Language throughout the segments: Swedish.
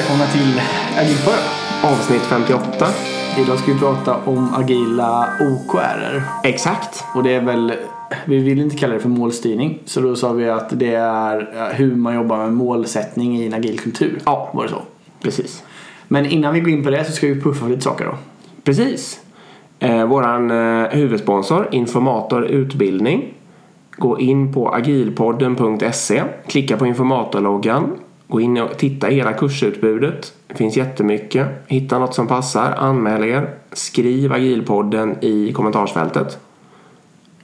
välkomna till Agilpodden. Avsnitt 58. Idag ska vi prata om agila OKR. Exakt. Och det är väl, vi vill inte kalla det för målstyrning. Så då sa vi att det är hur man jobbar med målsättning i en agil kultur. Ja. Var det så? Precis. Men innan vi går in på det så ska vi puffa för lite saker då. Precis. Eh, våran eh, huvudsponsor Informator Utbildning. Gå in på agilpodden.se. Klicka på informatorloggan. Gå in och titta i hela kursutbudet. Det finns jättemycket. Hitta något som passar. Anmäl er. Skriv agilpodden i kommentarsfältet.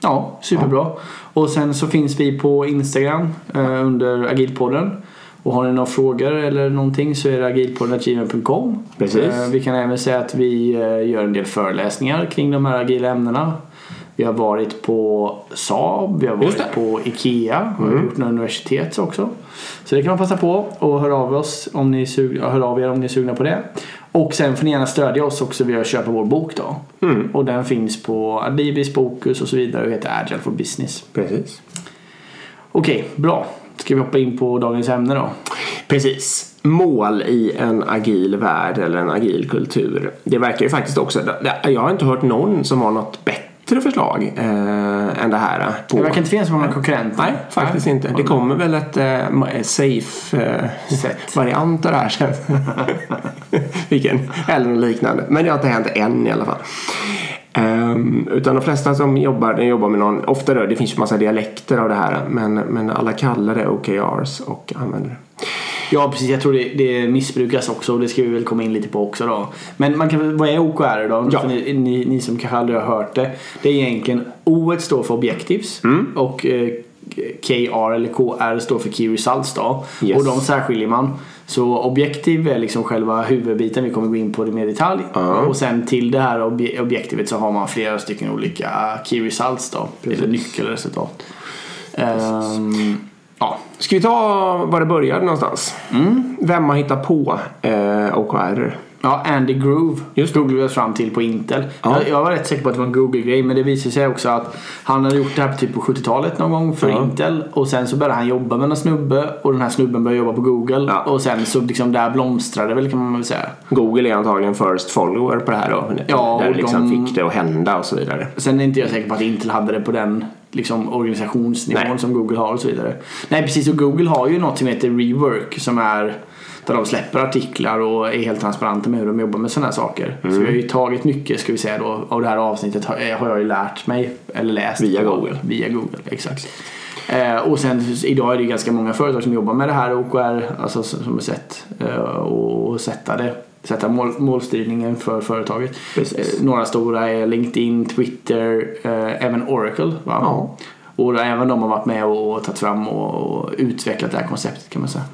Ja, superbra. Och sen så finns vi på Instagram eh, under agilpodden. Och har ni några frågor eller någonting så är det agilpodden.gmail.com. Precis. Eh, vi kan även säga att vi eh, gör en del föreläsningar kring de här agila ämnena. Vi har varit på Saab, vi har varit det. Mm. på IKEA och gjort några universitet också. Så det kan man passa på och höra av, oss om ni är sugna, hör av er om ni är sugna på det. Och sen får ni gärna stödja oss också via att köpa vår bok då. Mm. Och den finns på Adibris, Bokus och så vidare och heter Agile for Business. Precis. Okej, bra. Ska vi hoppa in på dagens ämne då? Precis. Mål i en agil värld eller en agil kultur. Det verkar ju faktiskt också... Jag har inte hört någon som har något bättre förslag eh, än det här. eh, På. Det verkar inte finnas så många konkurrenter. Nej, faktiskt inte. Det kommer väl ett eh, safe eh, av det här sen. Vilken, eller något liknande. Men det har inte hänt än i alla fall. Ehm, utan de flesta som jobbar, jobbar med någon, ofta då, det finns ju massa dialekter av det här. Men, men alla kallar det OKRs och använder det. Ja, precis. Jag tror det, det missbrukas också och det ska vi väl komma in lite på också då. Men man kan, vad är OKR då? Ja. Ni, ni, ni som kanske aldrig har hört det. Det är egentligen O står för Objectives Mm. och eh, KR eller KR står för Key Results då. Yes. Och de särskiljer man. Så objektiv är liksom själva huvudbiten, vi kommer gå in på det mer i detalj. Ja. Och sen till det här obje- objektivet så har man flera stycken olika Key Results då. Eller nyckelresultat. Ehm, ja, Ska vi ta var det började någonstans? Vem har hittat på eh, OKR? Ja, Andy Groove Just. googlades fram till på Intel. Ja. Jag, jag var rätt säker på att det var en Google-grej men det visade sig också att han hade gjort det här typ på 70-talet någon gång för Ja. Intel och sen så började han jobba med en snubbe och den här snubben började jobba på Google Ja. och sen så liksom där blomstrade väl kan man väl säga. Google är antagligen first follower på det här då. Ja, där och liksom de- fick det att hända och så vidare. Sen är inte jag säker på att Intel hade det på den liksom, organisationsnivån som Google har och så vidare. Nej precis och Google har ju något som heter Rework som är där de släpper artiklar och är helt transparenta med hur de jobbar med sådana här saker. Mm. Så vi har ju tagit mycket ska vi säga då av det här avsnittet har, eh, jag ju lärt mig eller läst. Via Google. Via Google, exakt. Eh, och sen idag är det ju ganska många företag som jobbar med det här OKR, alltså som har sett eh, och sätta det sätta mål, målstyrningen för företaget. Precis. Eh, några stora är LinkedIn, Twitter, eh, även Oracle. Va? Ja. Och även de har varit med och tagit fram och, utvecklat det här konceptet kan man säga.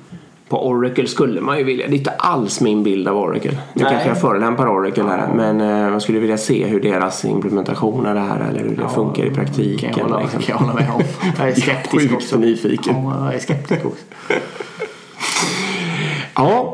På Oracle skulle man ju vilja. Det är inte alls min bild av Oracle. Nu kanske jag förolämpar Oracle här. Men eh, man skulle vilja se hur deras implementation av det här eller hur det funkar i praktiken. Kan jag hålla, liksom. kan jag hålla med om. Jag är skeptisk Sjukt också. nyfiken. Ja, jag är skeptisk också. Ja,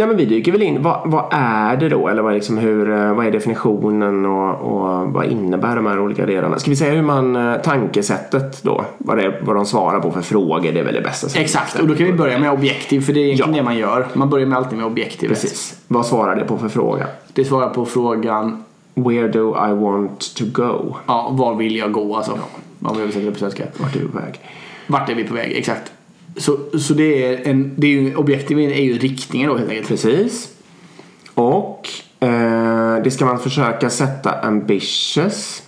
Nej, men vi dyker väl in. Vad, vad är det då? Eller vad är, liksom hur, eh, vad är definitionen och, och vad innebär de här olika delarna? Ska vi säga hur man, eh, tankesättet då? Vad, det, vad de svarar på för frågor? Det är väl det bästa sättet. Exakt, och då kan vi börja med objektiv för det är egentligen Ja. det man gör. Man börjar med alltid med objektivet. Precis. Vad svarar det på för fråga? Det svarar på frågan Where do I want to go? ja, var vill jag gå alltså. Om vi översätter det på svenska. Vart är du på väg? Vart är vi på väg? Exakt. Så, så det är en, det är ju, objektiven är ju riktningen då helt enkelt. Precis. Och eh, det ska man försöka sätta ambitious.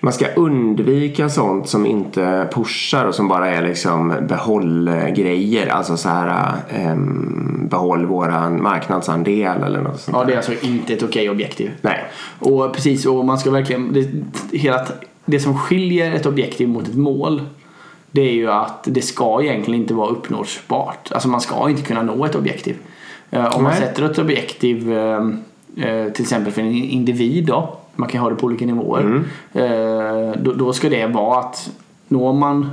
Man ska undvika sånt som inte pushar och som bara är liksom behållgrejer. Alltså så här ehm, behåll våran marknadsandel eller något sånt Ja, det är alltså inte ett okej objektiv. Nej. Och precis, och man ska verkligen... Det, hela, det som skiljer ett objektiv mot ett mål det är ju att det ska egentligen inte vara uppnåbart. Alltså man ska inte kunna nå ett objektiv. Eh, Om man Nej. sätter ett objektiv eh, eh, till exempel för en individ då. Man kan ha det på olika nivåer. Eh, Då, då ska det vara att når man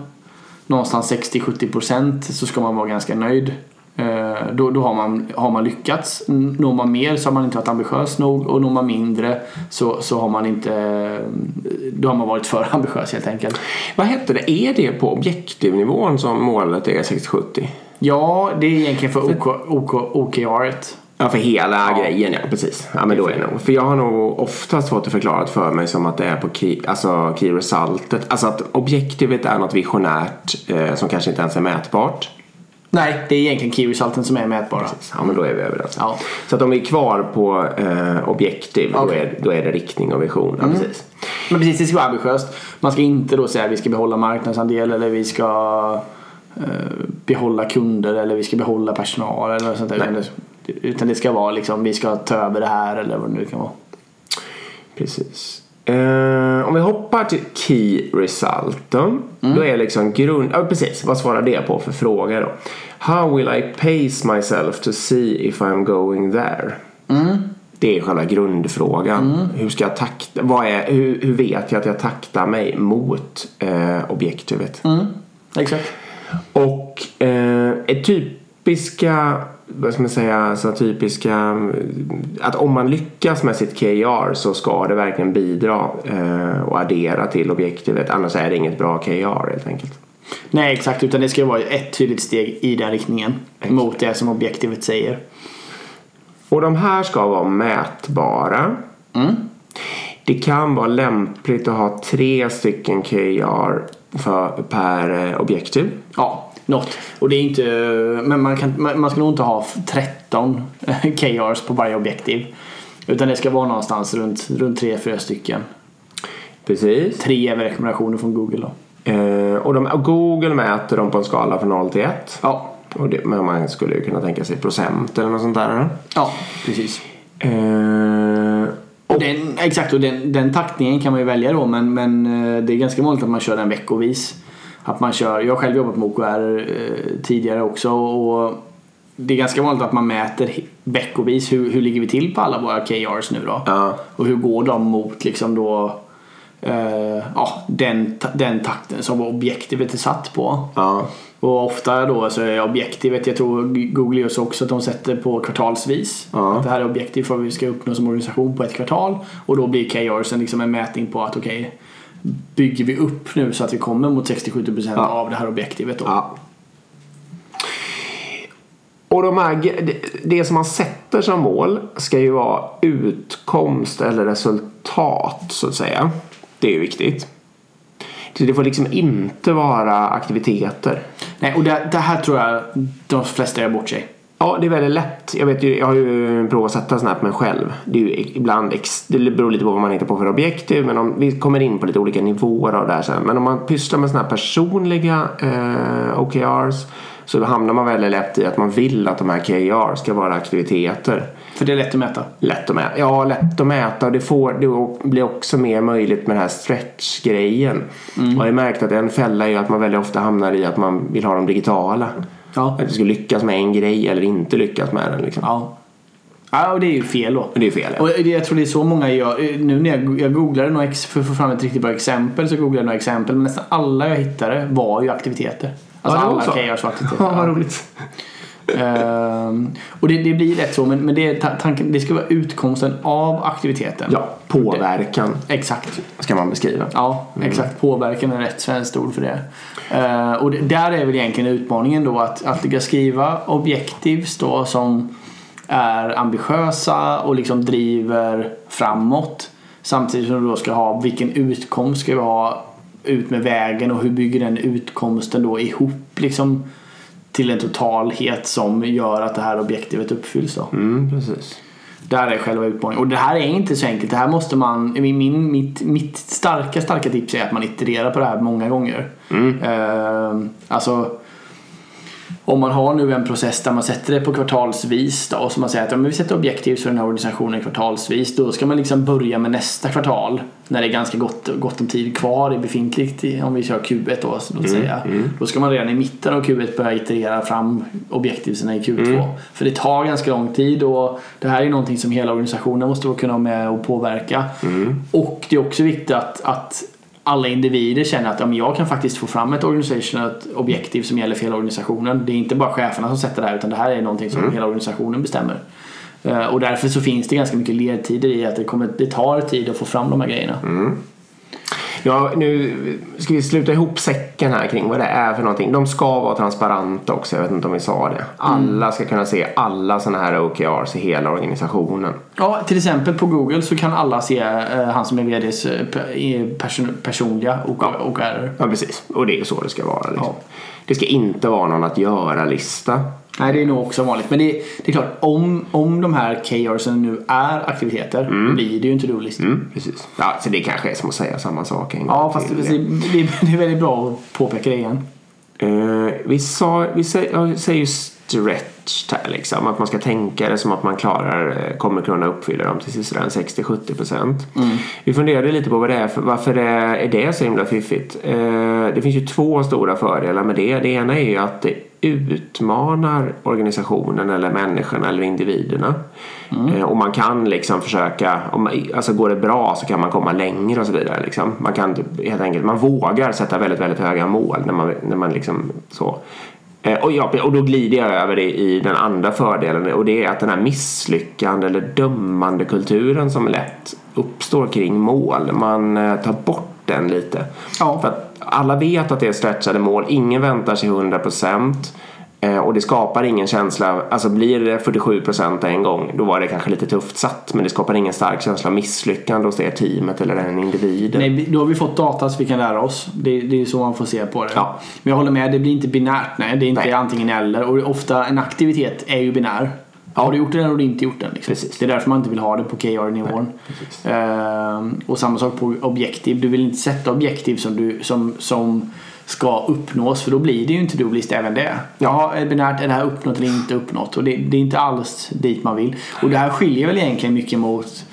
någonstans 60-70% så ska man vara ganska nöjd. Eh, Då, då har, man, har man lyckats. Når man mer så har man inte varit ambitiös nog och når man mindre så, så har man inte då har man varit för ambitiös helt enkelt. Vad hette det? Är det på objektivnivån som målet är 60-70? Ja, det är egentligen för OK, OK, OKR. Ja, för hela grejen ja, precis. Ja, men då är det nog. För jag har nog oftast fått det förklarat för mig som att det är på key, alltså key resultet. Alltså att objektivet är något visionärt eh, som kanske inte ens är mätbart. Nej, det är egentligen key resulten som är mätbara. Ja, men då är vi överens. Ja. Så att om vi är kvar på eh, objektiv, då, Okej. är, då är det riktning och vision. Ja, precis. Men precis, det ska vara ambitiöst. Man ska inte då säga att vi ska behålla marknadsandel eller vi ska eh, behålla kunder eller vi ska behålla personal eller något sånt där. Det, utan det ska vara liksom vi ska ta över det här eller vad det nu kan vara. Precis. Eh, om vi hoppar till key result då. Då är liksom grund... Ja, precis. Vad svarar det på för fråga då? How will I pace myself to see if I'm going there? Det är själva grundfrågan. Hur ska jag takta? Vad är, hur, hur vet jag att jag taktar mig mot eh, objektivet? Exakt. Och eh, är typiska, vad ska man säga, så typiska, att om man lyckas med sitt KR så ska det verkligen bidra eh, och addera till objektivet. Annars är det inget bra KR helt enkelt. Nej exakt, utan det ska vara ett tydligt steg i den riktningen. Mot det som objektivet säger. Och de här ska vara mätbara. Det kan vara lämpligt att ha tre stycken KR för, per eh, objektiv. Ja, något. Och det är inte, men man, kan, man ska nog inte ha 13 KRs på varje objektiv. Utan det ska vara någonstans runt, runt 3-4 stycken. Precis. Tre är rekommendationer från Google då. Eh, och, de, och Google mäter dem på en skala från 0 till 1. Ja, Och det, men man skulle ju kunna tänka sig procent eller något sånt där. ja precis. Eh, Och den, exakt, och den, den taktningen kan man ju välja då men, men eh, det är ganska vanligt att man kör den veckovis. Att man kör, jag har själv jobbat med OKR eh, tidigare också och det är ganska vanligt att man mäter veckovis hur, hur ligger vi till på alla våra KRs nu då. ja, Och hur går de mot liksom då eh, ja, den, den takten som objektivet är satt på. ja, Och ofta då så är objektivet, jag tror Google gör så också att de sätter på kvartalsvis. Ja. Att det här är objektiv för vad vi ska uppnå som organisation på ett kvartal. Och då blir KRsen liksom en mätning på att okej, bygger vi upp nu så att vi kommer mot 60-70% Ja. av det här objektivet då. ja. Och de här, det, som man sätter som mål ska ju vara utkomst eller resultat så att säga. Det är ju viktigt. Så det får liksom inte vara aktiviteter. Nej, och det, det här tror jag de flesta gör bort sig. Ja, det är väldigt lätt. Jag, vet ju, jag har ju provat att sätta mig själv. Det, är ju ibland ex, det beror lite på vad man hittar på för objektiv. Men om, vi kommer in på lite olika nivåer av det här sen. Men om man pysslar med sådana här personliga eh, OKRs så hamnar man väldigt lätt i att man vill att de här KR ska vara aktiviteter. För det är lätt att mäta. Lätt att mäta. Ja, lätt att mäta och det, får, det blir också mer möjligt med den här stretch-grejen. Man har ju märkt att en fälla är att man väldigt ofta hamnar i att man vill ha dem digitala. Ja. Att du ska lyckas med en grej eller inte lyckas med den. Liksom. Ja. Ja, och det är ju fel då. Det är fel. Ja. Och jag tror det är så många gör. Nu när jag, jag googlade några för att få fram ett riktigt bra exempel så googlade jag några exempel. Men nästan alla jag hittade var ju aktiviteter. Alltså Ja, alla så. KRs var aktiviteter. Ja, vad roligt. Ehm, och det, det blir rätt så. Men, men det, tanken, det ska vara utkomsten av aktiviteten. Ja, påverkan Exakt. ska man beskriva. Ja, exakt. Påverkan är rätt svenskt ord för det. Eh, och det, där är väl egentligen utmaningen då att, att lyckas skriva objektivs då som är ambitiösa och liksom driver framåt. Samtidigt som du då ska ha vilken utkomst ska vi ha ut med vägen och hur bygger den utkomsten då ihop liksom till en totalhet som gör att det här objektivet uppfylls då. Mm, precis. Där är själva utmaningen. Och det här är inte så enkelt. Det här måste man, min, min, mitt, mitt starka, starka tips är att man itererar på det här många gånger. Eh, alltså om man har nu en process där man sätter det på kvartalsvis då, och så man säger att ja, vi sätter objektiv för den här organisationen kvartalsvis. Då ska man liksom börja med nästa kvartal när det är ganska gott, gott om tid kvar i befintligt, om vi kör Q1 då, så låt säga. Då ska man redan i mitten av Q1 börja iterera fram objektivsen i Q2. För det tar ganska lång tid och det här är någonting som hela organisationen måste kunna vara med och påverka. Och det är också viktigt att, att alla individer känner att ja, men jag kan faktiskt få fram ett organisationellt objektiv som gäller för hela organisationen. Det är inte bara cheferna som sätter det här utan det här är någonting som hela organisationen bestämmer. Eh, Och därför så finns det ganska mycket ledtider i att det, kommer, det tar tid att få fram de här grejerna. Ja, nu ska vi sluta ihop säcken här kring vad det är för någonting. De ska vara transparenta också. Jag vet inte om vi sa det. Alla ska kunna se alla sådana här OKRs i hela organisationen. Ja, till exempel på Google så kan alla se eh, han som är VDs eh, person, personliga OK- OKR. Ja, precis. Och det är så det ska vara. Liksom. Ja. Det ska inte vara någon att göra-lista. Nej, det är nog också vanligt. Men det, det är klart, om, om de här KRsen nu är aktiviteter, då blir det ju inte roligt. Mm, precis. Ja, så det kanske är som att säga samma sak en gång Ja, fast det, till. det, det är väldigt bra att påpeka det igen. Eh, vi, sa, vi säger, ja, vi säger ju stretch liksom. Att man ska tänka det som att man klarar, eh, kommer kunna uppfylla dem till sådär 60-70 procent. Vi funderade lite på vad det är för, varför det är, det så himla fiffigt. Eh, det finns ju två stora fördelar med det. Det ena är ju att det utmanar organisationen eller människorna eller individerna. Eh, och man kan liksom försöka, om, man- alltså går det bra så kan man komma längre och så vidare. Liksom. Man kan typ, helt enkelt, man vågar sätta väldigt, väldigt höga mål när man, när man liksom så. Eh, Och, ja, och då glider jag över det i den andra fördelen och det är att den här misslyckande eller dömande kulturen som lätt uppstår kring mål, man eh, tar bort den lite. Ja. För att alla vet att det är stretchade mål, ingen väntar sig 100% eh, och det skapar ingen känsla, alltså blir det 47% en gång då var det kanske lite tufft satt men det skapar ingen stark känsla av misslyckande hos det teamet eller den individen. Nej, då har vi fått data så vi kan lära oss. Det, det är så man får se på det. Ja. Men jag håller med, det blir inte binärt. Nej, det är inte Nej. antingen eller. Och ofta en aktivitet är ju binär. Har du gjort den eller har du inte gjort den? Liksom. Precis. Det är därför man inte vill ha det på KR-nivån. Ehm, och samma sak på objektiv. Du vill inte sätta objektiv som, du, som, som ska uppnås för då blir det ju inte do-list även det. Ja, är det binärt, är det här uppnått eller inte uppnått? Och det, det är inte alls dit man vill. Och det här skiljer väl egentligen mycket mot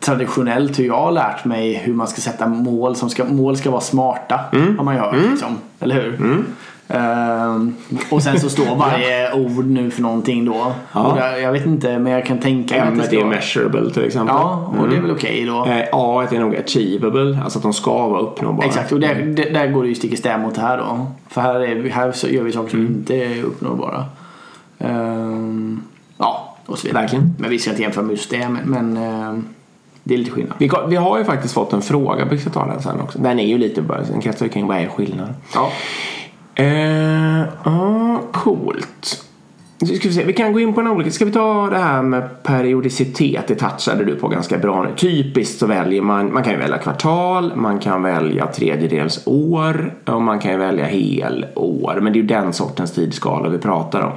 traditionellt hur jag har lärt mig hur man ska sätta mål. Som ska, mål ska vara smarta Mm. om man gör liksom. Eller hur? Ehm, och sen så står varje ord nu för någonting då. Ja. Där, jag vet inte men jag kan tänka mig att det är står... measurable till exempel. Ja, och det är väl okej då. Eh, A är nog achievable, alltså att de ska vara uppnåbara. Exakt, och där, där, där går det ju stick i stäv mot det här då. För här, är, här gör vi saker som Mm. inte är uppnåbara. Ehm, ja, och så vidare. Verkligen. Men vi ska inte jämföra med just det, men, men ehm, det är lite skillnad. Vi, vi har ju faktiskt fått en fråga, vi ska ta den sen också. Den är ju lite bara, den kretsar ju kring vad är skillnaden. Ja. Eh, ja, coolt. Nu Ska vi, se, vi kan gå in på en olika. Ska vi ta det här med periodicitet? Det touchade du på ganska bra nu. Typiskt så väljer man, man kan ju välja kvartal, man kan välja tredjedels år och man kan ju välja helår. Men det är ju den sortens tidsskala vi pratar om.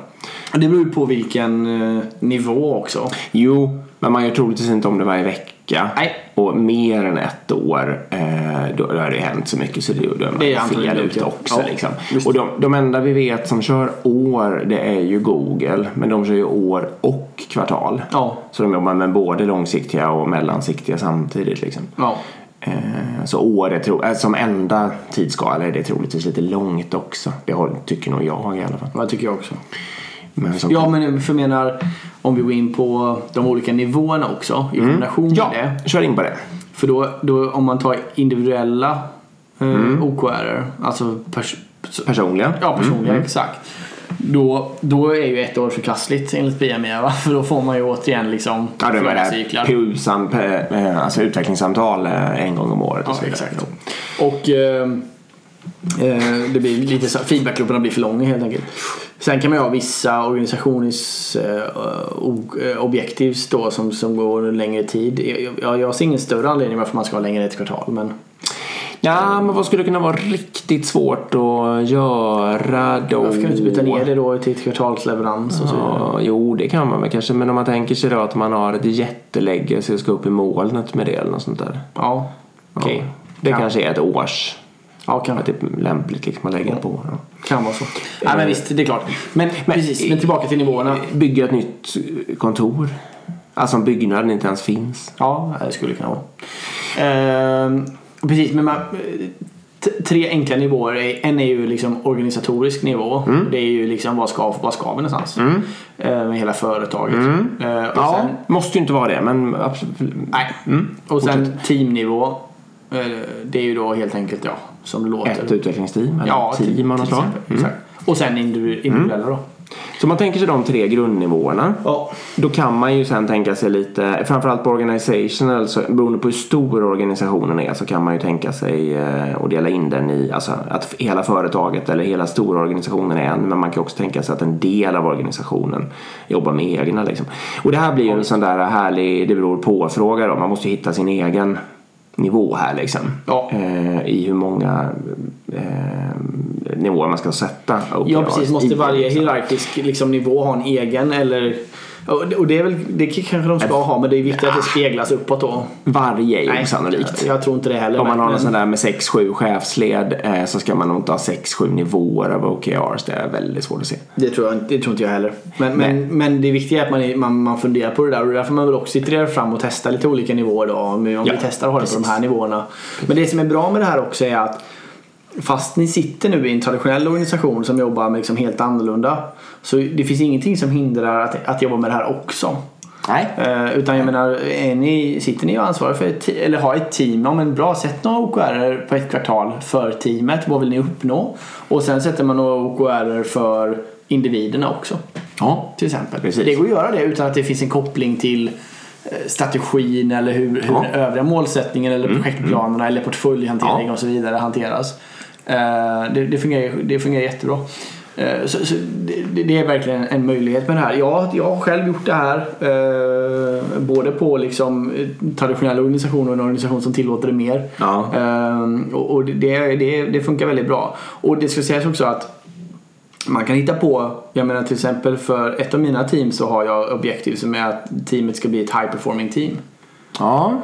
Det beror ju på vilken eh, nivå också. Jo, men man gör troligtvis inte om det varje vecka. Nej. Och mer än ett år, eh, då, då har det hänt så mycket så det, då är man Det är fel ute också. Ja, liksom. Och de, de enda vi vet som kör år, det är ju Google. Men de kör ju år och kvartal. Ja. Så de jobbar med både långsiktiga och mellansiktiga samtidigt. Liksom. Ja. Eh, så år är tro, eh, som enda tidsskala är det troligtvis lite långt också. Det tycker nog jag i alla fall. Vad tycker jag också. Ja, men för menar om vi går in på de olika nivåerna också i kombination med ja det. kör in på det. För då, då om man tar individuella eh, OKR, alltså pers- Personliga. ja, personliga, exakt. Då, då är ju ett år förkastligt enligt BME va? För då får man ju återigen liksom Ja, det var flera det här cyklar. PU-sam, eh, alltså utvecklingssamtal eh, en gång om året och Ja, så vidare. exakt. Och eh, eh, det blir lite så, feedbackgrupperna blir för långa helt enkelt. Sen kan man ju ha vissa organisationers eh, eh, då som, som går längre tid. Jag, jag, ser ingen större anledning varför man ska ha längre än ett kvartal. Men Ja, men vad skulle kunna vara riktigt svårt att göra då? varför kan du inte byta ner det då till ett kvartalsleverans och så? Ja, jo, det kan man väl kanske. Men om man tänker sig då att man har ett jättelägge så ska upp i molnet med det eller något sånt där. Ja, okej. Ja, det Ja. kanske är ett års. Ja, kan, Att det är lämpligt liksom att lägga på. Ja. kan vara så. Ja, men visst, det är klart. Men, precis, men tillbaka till nivåerna. Bygga ett nytt kontor. Alltså om byggnaden inte ens finns. Ja, det skulle kunna vara. Ehm, precis, men man, t- tre enkla nivåer. är- En är ju liksom organisatorisk nivå. Det är ju liksom vad ska, vad ska vi någonstans? Eh, med hela företaget. Eh, och Ja, sen, måste ju inte vara det men absolut. nej. Och sen teamnivå. Eh, det är ju då helt enkelt, ja, som det låter. Ett utvecklingsteam eller ja, team av något slag. Exakt. Och sen individu- individuella då. Så man tänker sig de tre grundnivåerna. Ja. Då kan man ju sen tänka sig lite, framförallt på organizational, så beroende på hur stor organisationen är så kan man ju tänka sig eh, att dela in den i, alltså att hela företaget eller hela stora organisationen är en, men man kan också tänka sig att en del av organisationen jobbar med egna liksom. Och det här blir ju en sån där härlig, det beror på-fråga då, man måste ju hitta sin egen nivå här liksom. Ja. Eh, I hur många eh, nivåer man ska sätta Ja precis, måste varje hierarkisk liksom, nivå ha en egen eller och det- är väl, det kanske de ska ha men det är viktigt att det speglas uppåt då. Varje är osannolikt. Jag tror inte det heller. Om man men- har men- sån där med 6-7 chefsled eh, så ska man nog inte ha 6-7 nivåer av OKRs. Det är väldigt svårt att se. Det tror, jag, inte- det tror inte jag heller. Men, men, men det viktiga är att man, är- man, man funderar på det där och därför man väl också itererar fram och testar lite olika nivåer då. Om, Ja, vi testar att ha det på de här nivåerna. Men det som är bra med det här också är att fast ni sitter nu i en traditionell organisation som jobbar med liksom helt annorlunda så det finns ingenting som hindrar att, att jobba med det här också. Nej. Eh, utan jag menar, är ni, sitter ni och ansvarar för ett, eller har ett team, ja men bra, sätt några OKR på ett kvartal för teamet, vad vill ni uppnå? Och sen sätter man några OKR för individerna också. Ja. Till exempel. Precis. Det går att göra det utan att det finns en koppling till eh, strategin eller hur, hur Ja. den övriga målsättningen eller projektplanerna eller portföljhantering Ja. och så vidare hanteras. Eh, Det, det, fungerar, det fungerar jättebra. Eh, Så, så det, det är verkligen en möjlighet med det här. Jag, jag har själv gjort det här. eh, Både på liksom eh, traditionella organisationer och en organisation som tillåter det mer. Ja. Eh, Och, och det, det, det funkar väldigt bra. Och det ska sägas också att man kan hitta på, jag menar till exempel för ett av mina team så har jag objektiv som är att teamet ska bli ett high performing team. Ja.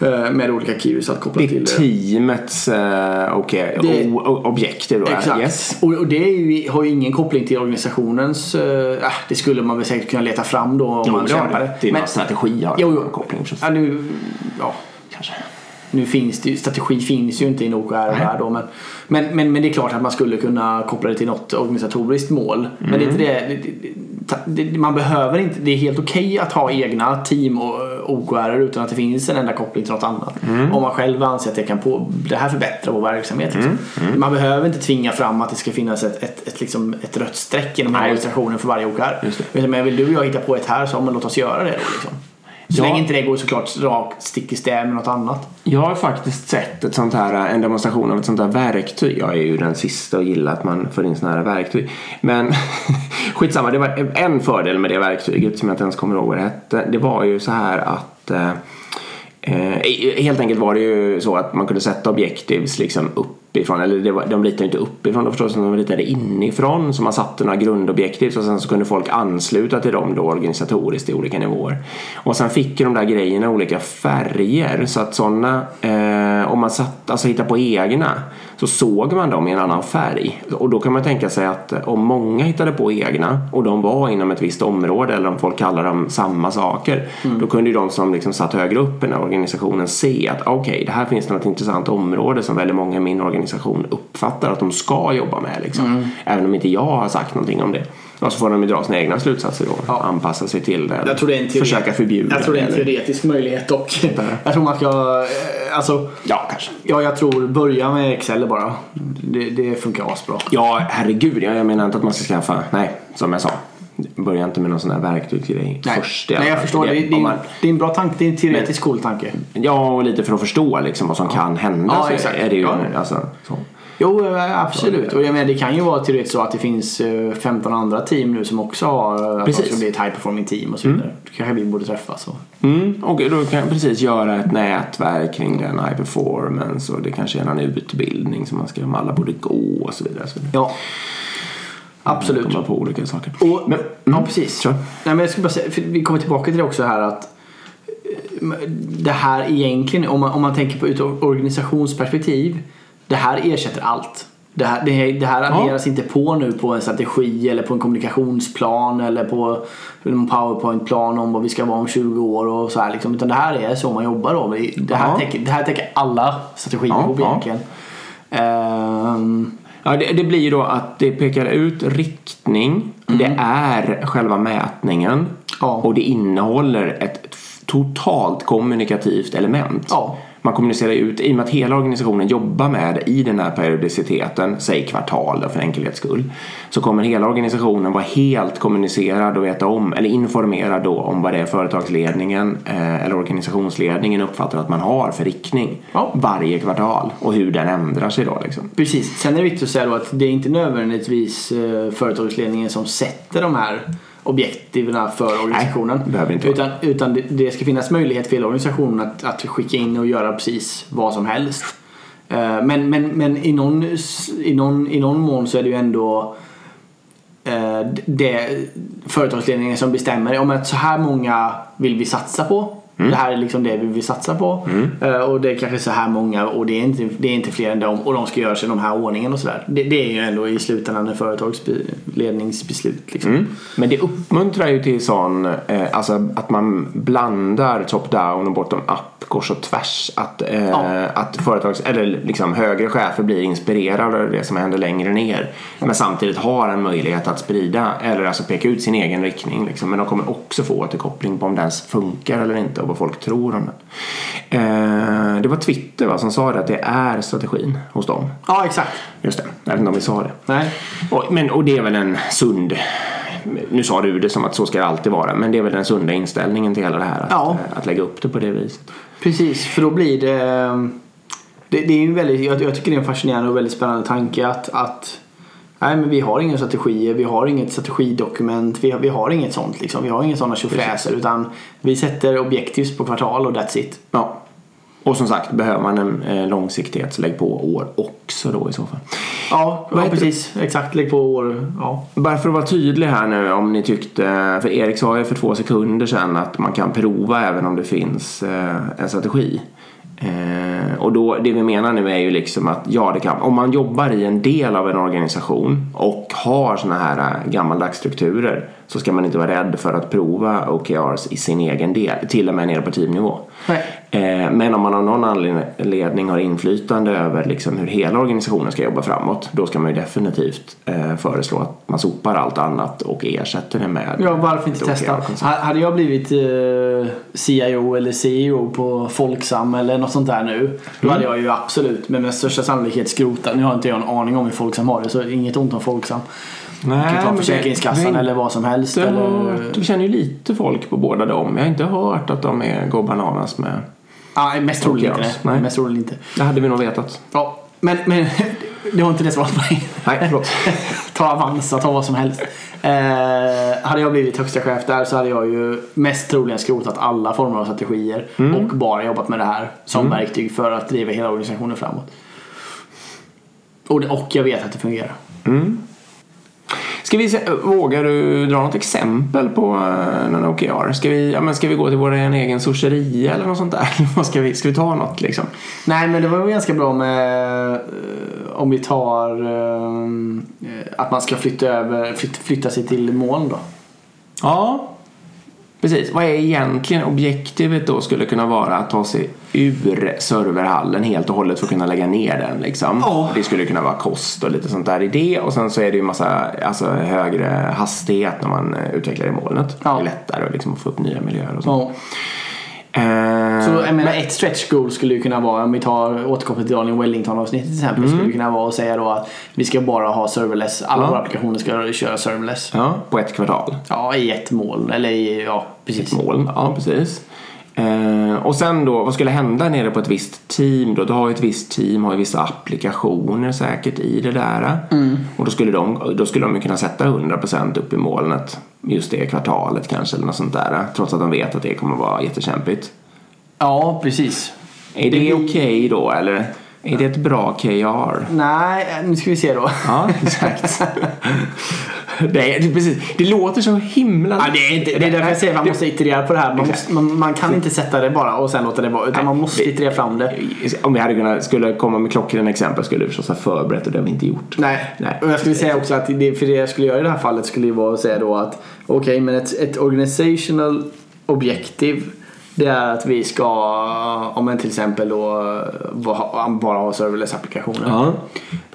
Eh, Med olika keys att koppla Det till är teamets eh, okej, Det- o- o- objektiv då. Exakt. Yes. Och, och det är ju, har ju ingen koppling till organisationens... eh, äh, det skulle man väl säkert kunna leta fram då om Jo, man kämpade. det. Dina Men- strategi har Jo, jo. koppling. Ja, nu, ja, Kanske. Nu finns det ju, strategi finns ju inte i en OKR-värld då men, men, men, men det är klart att man skulle kunna koppla det till något organisatoriskt mål. Men det är inte det, det, det, det, man behöver inte, det är helt okej att ha egna team och OKR utan att det finns en enda koppling till något annat. Om man själv anser att det kan på, det här förbättrar vår verksamhet. Liksom. Man behöver inte tvinga fram att det ska finnas ett, ett, ett, liksom, ett rött streck inom organisationen för varje OKR. Men vill du och jag hitta på ett här så men låt oss göra det då. Liksom. Så Ja. länge inte det går såklart rakt stick i stäv med något annat. Jag har faktiskt sett ett sånt här, en demonstration av ett sånt här verktyg. Jag är ju den sista att gilla att man får in såna här verktyg. Men skitsamma, det var en fördel med det verktyget som jag inte ens kommer ihåg vad det hette. Det var ju så här att eh, Eh, helt enkelt var det ju så att man kunde sätta objektivs liksom uppifrån, eller det var, de ritade inte uppifrån då förstås, de ritade inifrån. Så man satte några grundobjektiv och sen så kunde folk ansluta till dem då organisatoriskt i olika nivåer. Och sen fick de där grejerna olika färger så att sådana, eh, om man satt, alltså hittade på egna, så såg man dem i en annan färg. Och då kan man tänka sig att om många hittade på egna och de var inom ett visst område eller om folk kallar dem samma saker. Då kunde ju de som liksom satt högre upp i den här organisationen se att okej, det här finns något intressant område som väldigt många i min organisation uppfattar att de ska jobba med. Liksom. Även om inte jag har sagt någonting om det. Och så får de ju dra sina egna slutsatser då. Ja. Anpassa sig till det. Jag tror det är en teori- Försöka förbjuda Jag tror det är en eller- teoretisk möjlighet dock. Jag tror man ska, eh, alltså, Ja, kanske. ja jag tror börja med Excel bara. Det, det funkar asbra. Ja, herregud. Jag jag menar inte att man ska skaffa, nej, som jag sa. Börja inte med någon sån här verktygsgrej Nej, först. Nej jag förstår. Det, det, är- man, det är en bra tanke. Det är en teoretisk cool tanke. ja, och lite för att förstå liksom vad som kan hända. Ja, så exakt. Är det ju, Ja. alltså, så. Jo, eh, absolut. Och jag menar, det kan ju vara teoretiskt så att det finns eh, 15 andra team nu som också har eh, att de Precis. ska bli ett high performing team och så vidare. Då kanske vi borde träffas. Och... Mm, och då kan jag precis göra ett nätverk kring den high performance och det kanske är någon utbildning som man ska, om alla borde gå och så vidare. Så vidare. Ja. Absolut. Komma på olika saker. Och, Men- ja, precis. Kör. Nej, men jag skulle bara säga, för vi kommer tillbaka till det också här att eh, det här egentligen, om man, om man tänker på ut organisationsperspektiv, det här ersätter allt. Det här, det, här- det här Ja. adderas inte på nu på en strategi eller på en kommunikationsplan eller på en powerpointplan om vad vi ska vara om 20 år och så här liksom. Utan det här är så man jobbar då. Det här, Ja. täcker, det här täcker alla strategier Ja, ihop ja. egentligen. Ja, det, det blir ju då att det pekar ut riktning. Det är själva mätningen. Ja. Och det innehåller ett totalt kommunikativt element. Ja. Man kommunicerar ut, i och med att hela organisationen jobbar med i den här periodiciteten, säg kvartal då, för enkelhets skull, så kommer hela organisationen vara helt kommunicerad och veta om, eller informerad då om vad det är företagsledningen eh, eller organisationsledningen uppfattar att man har för riktning Ja. varje kvartal och hur den ändrar sig då liksom. Precis. Sen är det viktigt att säga då att det är inte nödvändigtvis eh, företagsledningen som sätter de här objektiven för organisationen. vara. utan utan det, det ska finnas möjlighet för hela organisationen att, att skicka in och göra precis vad som helst. Eh, Men, men, men i, någon, i, någon, i någon mån så är det ju ändå eh, det företagsledningen som bestämmer om att så här många vill vi satsa på. Det här är liksom det vi vill satsa på. Eh, Och det är kanske så här många och det är inte, det är inte fler än dem och de ska göras i den här ordningen och sådär. Det, det är ju ändå i slutändan en företagsledningsbeslut. Liksom. Mm. Men det uppmuntrar ju till sån, eh, alltså att man blandar top-down och bottom-up kors och tvärs. Att, eh, Ja. att företags, eller liksom högre chefer blir inspirerade av det som händer längre ner. Men samtidigt har en möjlighet att sprida eller alltså peka ut sin egen riktning. Liksom. Men de kommer också få återkoppling på om den ens funkar eller inte vad folk tror om den. Eh, det var Twitter va, som sa det att det är strategin hos dem. Ja, exakt. Just det, jag vet inte om vi sa det. Nej. Och, men, och det är väl en sund, nu sa du det som att så ska det alltid vara, men det är väl den sunda inställningen till hela det här. Att, Ja. eh, att lägga upp det på det viset. Precis, för då blir det... Det, det är ju väldigt, jag, jag tycker det är en fascinerande och väldigt spännande tanke att, att Nej men vi har inga strategier, vi har inget strategidokument, vi har, vi har inget sånt liksom. Vi har inga sådana tjofräser utan vi sätter objektivs på kvartal och that's it. Ja. Och som sagt, behöver man en eh, långsiktighet så lägg på år också då i så fall. Ja, ja precis. Exakt, lägg på år. Ja. Bara för att vara tydlig här nu om ni tyckte, för Erik sa ju för två sekunder sedan att man kan prova även om det finns eh, en strategi. Eh, och då, det vi menar nu är ju liksom att ja, det kan, om man jobbar i en del av en organisation och har såna här eh, gammaldags strukturer så ska man inte vara rädd för att prova OKRs i sin egen del, till och med nere på teamnivå. Nej. Eh, Men om man av någon anledning har inflytande över liksom hur hela organisationen ska jobba framåt då ska man ju definitivt eh, föreslå att man sopar allt annat och ersätter det med Ja, varför inte testa? Hade jag blivit eh, CIO eller CEO på Folksam eller något sånt där nu. Då hade jag ju absolut med, med största sannolikhet skrotat. Nu har inte jag en aning om hur Folksam har det så inget ont om Folksam. Nej, Du kan ta det- Försäkringskassan vi- eller vad som helst. det Eller... känner ju lite folk på båda dem. Jag har inte hört att de är går bananas med. Nej, mest troligt inte. Nej. Mest troligt inte. Det hade vi nog vetat. Ja, men, men det var inte det svaret på mig. Nej, förlåt. ta Avanza, ta vad som helst. Eh, hade jag blivit högsta chef där så hade jag ju mest troligen skrotat alla former av strategier och bara jobbat med det här som verktyg för att driva hela organisationen framåt. Och, och jag vet att det fungerar. Ska vi se, vågar du dra något exempel på uh, någon OKR? Ska vi, ja, men ska vi gå till vår egen sorceria eller något sånt där? Ska, vi, ska vi ta något liksom? Nej men det var ganska bra med eh, om vi tar eh, att man ska flytta över, flyt, flytta sig till moln då. Ja, precis. Vad är egentligen objektivet då skulle kunna vara att ta sig ur serverhallen helt och hållet för att kunna lägga ner den liksom. Ja. Det skulle kunna vara kost och lite sånt där i det och sen så är det ju massa alltså, högre hastighet när man eh, utvecklar i molnet. Ja. Det är lättare att liksom få upp nya miljöer och så. Ja. Eh, Så jag menar, ett stretch goal skulle ju kunna vara, om vi tar återkopplat till Daniel Wellington avsnittet till exempel, skulle det kunna vara att säga då att vi ska bara ha serverless, alla Ja. våra applikationer ska köra serverless. Ja, på ett kvartal. Ja, i ett moln, eller i, ja precis. moln. Ja, precis. Eh, och sen då, vad skulle hända nere på ett visst team då? Du har ju ett visst team, har ju vissa applikationer säkert i det där. Och då skulle, de, då skulle de ju kunna sätta 100% upp i molnet just det kvartalet kanske eller något sånt där. Trots att de vet att det kommer vara jättekämpigt. Ja, precis. Är det, blir- okej då eller? Är det ett bra KR? Nej, nu ska vi se då. Ja, exakt. det, är, precis. det låter så himla... Ja, det, är inte, det är därför jag säger att man måste iterera på det här. Man, måste, man, man kan inte sätta det bara och sen låta det vara. Utan man måste det- iterera fram det. Om vi hade kunnat, skulle komma med klockrena exempel skulle vi förstås ha förberett och det har vi inte gjort. Nej. Nej. och jag skulle säga också att det, för det jag skulle göra i det här fallet skulle ju vara att säga då att okej, men ett, ett organizational objektiv det är att vi ska, om en till exempel då bara ha serverless applikationer. Ja.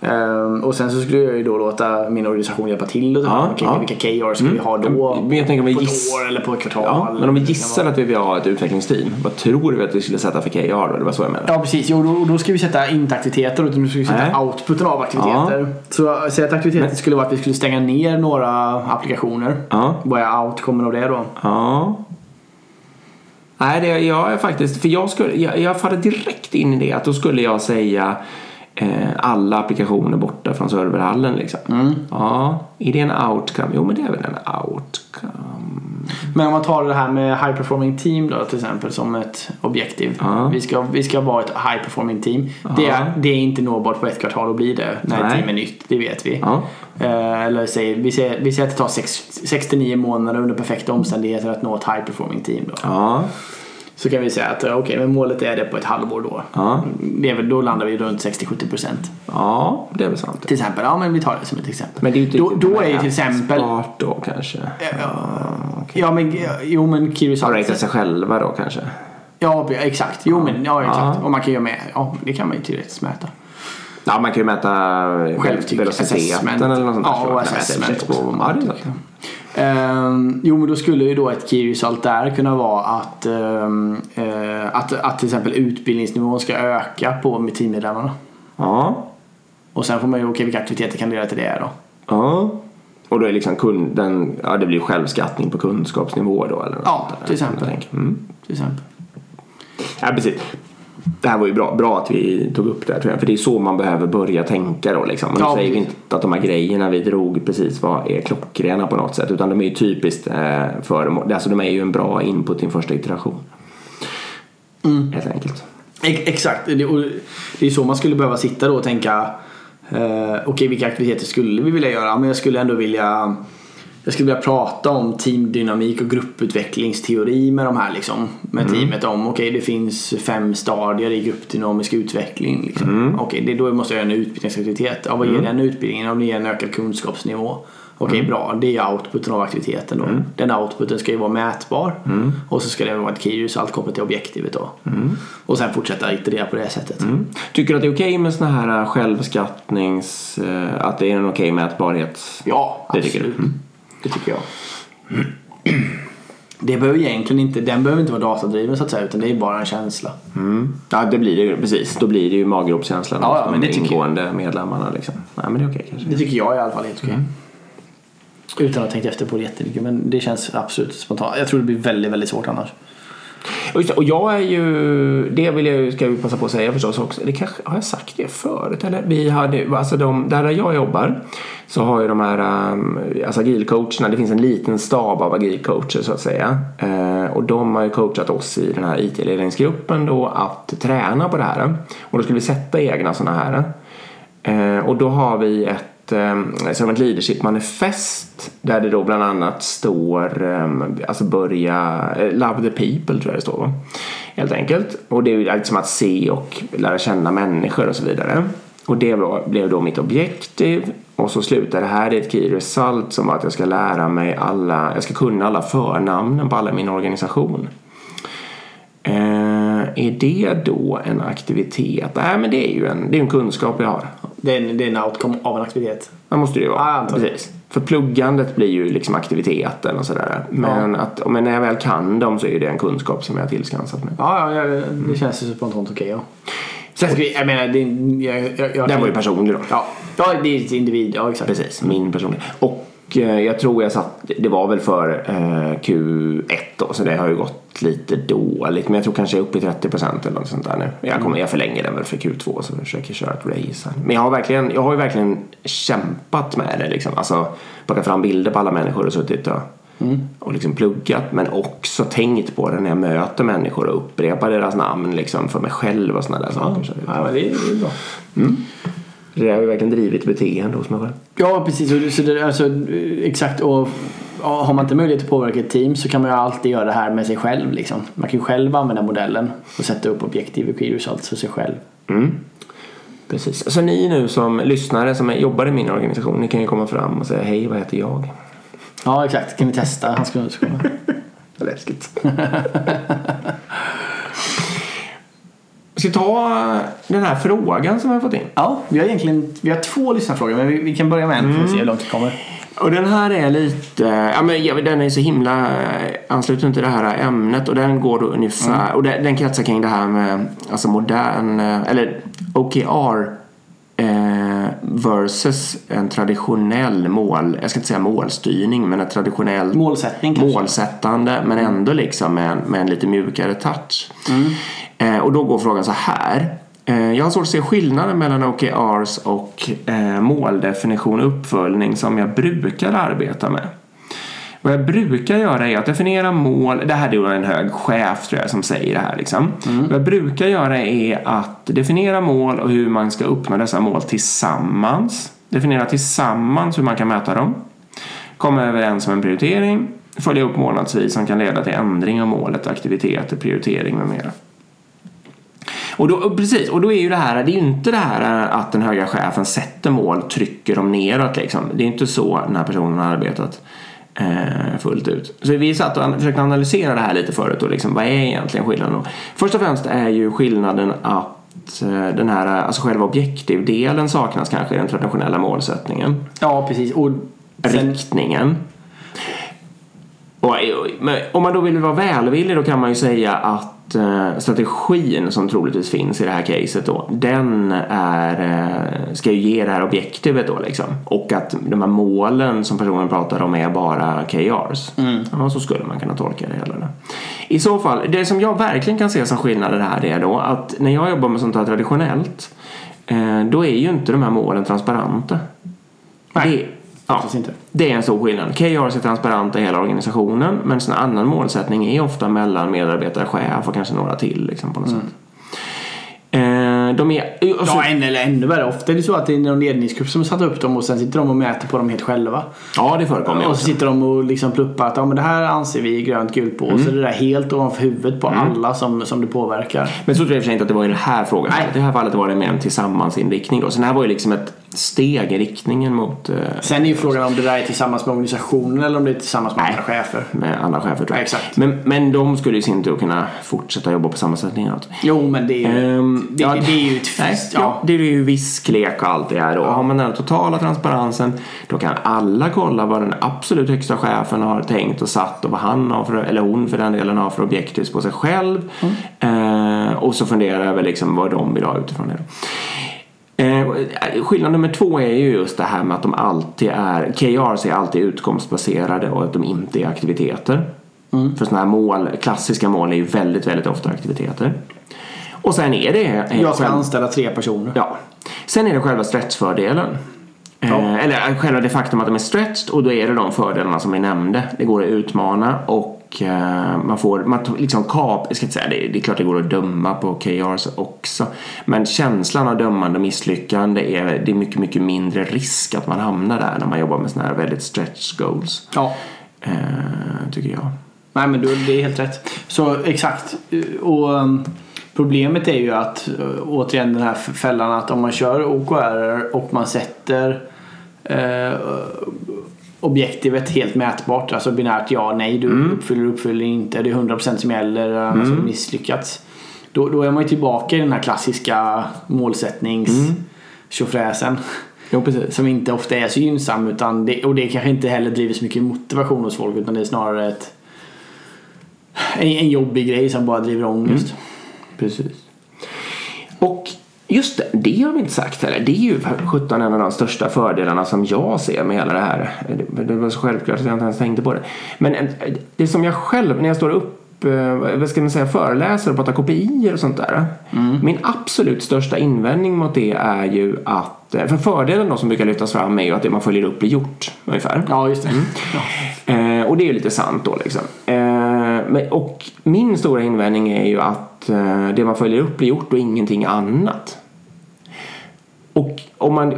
Ehm, och sen så skulle jag ju då låta min organisation hjälpa till och Ja, okej, ja. vilka KR ska vi ha då? Men jag tänker om vi på ett giss- år eller på ett kvartal. Ja, men om vi gissar att vi vill ha ett utvecklingsteam, vad tror du att vi skulle sätta för KR då? Det var så jag menade. Ja precis, jo, då, då ska vi sätta inte aktiviteter utan nu ska vi sätta Nej. outputen av aktiviteter. Så säg att aktiviteter skulle vara att vi skulle stänga ner några applikationer. Vad är outcomen av det då? Ja. Nej, det, jag är faktiskt, för jag, skulle, jag, jag faller direkt in i det att då skulle jag säga alla applikationer borta från serverhallen liksom. Ja, är det en outcome? Jo, men det är väl en outcome. Men om man tar det här med high performing team då till exempel som ett objektiv. Ja. Vi, ska, vi ska vara ett high performing team. Det, är, det är inte nåbart på ett kvartal att bli det när ett Nej. team är nytt, det vet vi. Ja. Eh, eller säg, vi, säger, vi säger att det tar 6-9 månader under perfekta omständigheter att nå ett high performing team. Då. Ja, Så kan vi säga att eh, okej, men målet är det på ett halvår då. ja, Det är väl, då landar vi runt 60-70% ja, det är väl sant. till exempel. Ja men vi tar det som ett exempel. Men det är ju inte då, då är ju till exempel... mätbart då kanske. Ja men, jo men Kirius Har räknat sig själva då kanske. Ja exakt, jo men ja exakt. Ja. Och man kan ju med, ja det kan man ju teoretiskt mäta. Ja, man kan ju mäta Självtyck, velociteten assessment. eller något sånt. Ja, och assessment på Ja. Ehm, jo men då skulle ju då ett key result där kunna vara att, ehm, eh, att, att till exempel utbildningsnivån ska öka på med teammedlemmarna. Ja, Och sen får man ju, okej vilka aktiviteter kan leda till det då? ja. Och då är liksom kunden, ja det blir självskattning på kunskapsnivå då eller något Ja, till exempel. Mm. Till exempel. Ja, precis. Det här var ju bra, bra att vi tog upp det här, tror jag. För det är så man behöver börja tänka då. Liksom. Men nu Ja, säger vi inte att de här grejerna vi drog precis var är klockrena på något sätt. Utan de är ju typiskt eh, föremål. Alltså de är ju en bra input i en första iteration. Mm. Helt enkelt. Ex- Exakt, det, och är så man skulle behöva sitta då och tänka eh, Okej vilka aktiviteter skulle vi vilja göra? Men jag skulle ändå vilja Jag skulle vilja prata om teamdynamik och grupputvecklingsteori med de här liksom Med teamet om okej det finns fem stadier i gruppdynamisk utveckling liksom. Okej det, då måste jag göra en utbildningsaktivitet. Ja, vad ger den utbildningen? Om det ger en ökad kunskapsnivå. Okej bra, det är outputen av aktiviteten då. Den outputen ska ju vara mätbar. Och så ska det vara ett key result kopplat till objektivet då. Och sen fortsätta iterera på det sättet. Mm. Tycker du att det är okej med såna här eh, självskattnings... eh, Att det är en okej mätbarhet? Ja, Det absolut. Det tycker jag. Det behöver egentligen inte, den behöver inte vara datadriven så att säga utan det är bara en känsla. Mm. Ja, det blir det ju. Precis. Då blir det ju maggropskänslan Ja, ja, men de ingående medlemmarna. Liksom. Nej, men det är okej kanske. Det tycker jag i alla fall är helt okej. Mm. Utan att ha tänkt efter på det jättemycket men det känns absolut spontant. Jag tror det blir väldigt, väldigt svårt annars. Och, just det, och jag är ju, det vill jag ju, ska vi passa på att säga förstås också. Det kanske, har jag sagt det förut eller? Vi hade, alltså de, där jag jobbar så har ju de här um, alltså agilcoacherna, det finns en liten stab av agilcoacher så att säga. Eh, och de har ju coachat oss i den här IT-ledningsgruppen då att träna på det här. Och då skulle vi sätta egna sådana här. Eh, och då har vi ett, ett ehm, som ett leadership manifest där det då bland annat står ehm, alltså börja, eh, love the people tror jag det står va? Helt enkelt. Och det är ju liksom att se och lära känna människor och så vidare. Och det var, blev då mitt objektiv. Och så slutar det här i ett key result som var att jag ska lära mig alla, jag ska kunna alla förnamnen på alla i min organisation. Eh, är det då en aktivitet? Nej men det är ju en, det är en kunskap jag har. Det är en, det är en outcome av en aktivitet. Det måste det ju Ja, vara. det. Precis. För pluggandet blir ju liksom aktiviteten och sådär. Men, att, men när jag väl kan dem så är det en kunskap som jag har tillskansat mig. Ja, ja, ja det känns ju spontant okej ja. Sen vi, jag menar, det, jag, jag, jag, Den var ju personlig då. Ja, ja det är ett individ, ja exakt. Precis, min personliga. Och jag tror jag satt, det var väl för eh, Q1 då, så det har ju gått lite dåligt. Men jag tror kanske jag är uppe i 30% eller något sånt där nu. Jag, kommer, jag förlänger den väl för Q2 så jag försöker köra ett race här. Men jag har, verkligen, jag har ju verkligen kämpat med det liksom. Alltså plockat fram bilder på alla människor och suttit och, och liksom pluggat. Men också tänkt på det när jag möter människor och upprepar deras namn liksom för mig själv och sådana där saker. Så Ja, men det är, det är bra. Det har ju verkligen drivit beteende hos mig själv. Ja, precis. Så det, alltså, exakt. Och har man inte möjlighet att påverka ett team så kan man ju alltid göra det här med sig själv. Liksom. Man kan ju själv använda modellen och sätta upp objektiv och key results för sig själv. Mm. Precis. Så ni nu som lyssnare som jobbar i min organisation, ni kan ju komma fram och säga hej, vad heter jag? Ja, exakt. Kan vi testa hans kunskaper? Läskigt. ska ta den här frågan som vi har fått in. Ja, vi har egentligen vi har två lyssnarfrågor men vi, vi kan börja med en för att se hur långt vi kommer. Och den här är lite, ja men jag- den är så himla ansluten till det här ämnet och den går då ungefär, och den, den kretsar kring det här med alltså modern, eh, eller OKR eh, versus en traditionell mål, jag ska inte säga målstyrning, men en traditionell Målsättning kanske? målsättande men ändå liksom med en, med en lite mjukare touch. Eh, och då går frågan så här. Eh, jag har svårt att se skillnaden mellan OKRs och eh, måldefinition och uppföljning som jag brukar arbeta med. Vad jag brukar göra är att definiera mål. Det här är en hög chef tror jag som säger det här. Liksom. Vad jag brukar göra är att definiera mål och hur man ska uppnå dessa mål tillsammans. Definiera tillsammans hur man kan mäta dem. Komma överens om en prioritering. Följa upp månadsvis som kan leda till ändring av målet, aktiviteter, prioritering med mera. Och då, precis, och då är ju det här, det är ju inte det här att den höga chefen sätter mål, trycker dem neråt liksom. Det är inte så den här personen har arbetat eh, fullt ut. Så vi satt och försökte analysera det här lite förut och liksom, vad är egentligen skillnaden då? Först och främst är ju skillnaden att eh, den här, alltså själva objektivdelen saknas kanske i den traditionella målsättningen. Ja, precis. Och sen, Riktningen. Och, om man då vill vara välvillig då kan man ju säga att eh, strategin som troligtvis finns i det här caset då den är, eh, ska ju ge det här objektivet då liksom. Och att de här målen som personen pratar om är bara KRs. Ja, så skulle man kunna tolka det hela. I så fall, det som jag verkligen kan se som skillnader här är då att när jag jobbar med sånt här traditionellt eh, då är ju inte de här målen transparenta. Nej. Det, ja, det är en stor skillnad. KRs är transparenta i hela organisationen men en annan målsättning är ofta mellan medarbetare, chef och kanske några till liksom, på något sätt. Eh, de är... och så- ja, än, eller ännu värre. Ofta är det så att det är någon ledningsgrupp som har satt upp dem och sen sitter de och mäter på dem helt själva. ja, det förekommer Och så också. sitter de och liksom pluppar att ja, men det här anser vi är grönt gult på. Och så är det där helt ovanför huvudet på alla som, som det påverkar. Men så tror jag i och för sig inte att det var i den här frågan. Nej. I det här fallet var det mer en tillsammansinriktning då. Så det här var ju liksom ett steg i riktningen mot eh, Sen är ju frågan om det där är tillsammans med organisationen eller om det är tillsammans med andra chefer. med andra chefer tror jag. Ja, exakt. Men, men de skulle i sin tur kunna fortsätta jobba på samma sätt neråt. Jo, men det är ju, Ehm, det, ja, det är ju ett Nej, fest. ja. Ja. det är ju visklek och allt det här. Och har man den totala transparensen då kan alla kolla vad den absolut högsta chefen har tänkt och satt och vad han har för, eller hon för den delen har för objektiv på sig själv. Eh, och så fundera över liksom vad de vill ha utifrån det. Eh, skillnad nummer två är ju just det här med att de alltid är, KRs är alltid utkomstbaserade och att de inte är aktiviteter. För sådana här mål, klassiska mål är ju väldigt, väldigt ofta aktiviteter. Och sen är det... eh, Jag ska själv- anställa tre personer. Ja. Sen är det själva stretchfördelen. Ja. Eh, eller eh, själva det faktum att de är stretched och då är det de fördelarna som vi nämnde. Det går att utmana och eh, man får, man liksom kap, jag ska inte säga det, det är klart det går att döma på KRs också. Men känslan av dömande och misslyckande är, det är mycket, mycket mindre risk att man hamnar där när man jobbar med sådana här väldigt stretch goals. Ja. Eh, tycker jag. Nej men du, det är helt rätt. Så exakt. Och problemet är ju att uh, återigen den här fällan att om man kör OKR och man sätter objektivet helt mätbart, alltså binärt ja, nej, du uppfyller, uppfyller inte, det är 100% som gäller, annars har du misslyckats. Då, då är man ju tillbaka i den här klassiska målsättnings tjofräsen. Jo, precis. Som inte ofta är så gynnsam utan det, och det kanske inte heller driver så mycket motivation hos folk utan det är snarare ett en, en jobbig grej som bara driver ångest. Precis. Just det, det har vi inte sagt heller. Det är ju för 17 en av de största fördelarna som jag ser med hela det här. Det- var så självklart att jag inte ens tänkte på det. Men det som jag själv, när jag står upp eh, vad ska man säga, föreläser och pratar kopior och sånt där. Min absolut största invändning mot det är ju att, eh, för fördelen då som brukar lyftas fram är ju att det man följer upp blir gjort ungefär. Ja, just det. Ja. Eh, och det är ju lite sant då liksom. Eh, och min stora invändning är ju att eh, det man följer upp blir gjort och ingenting annat. Och om man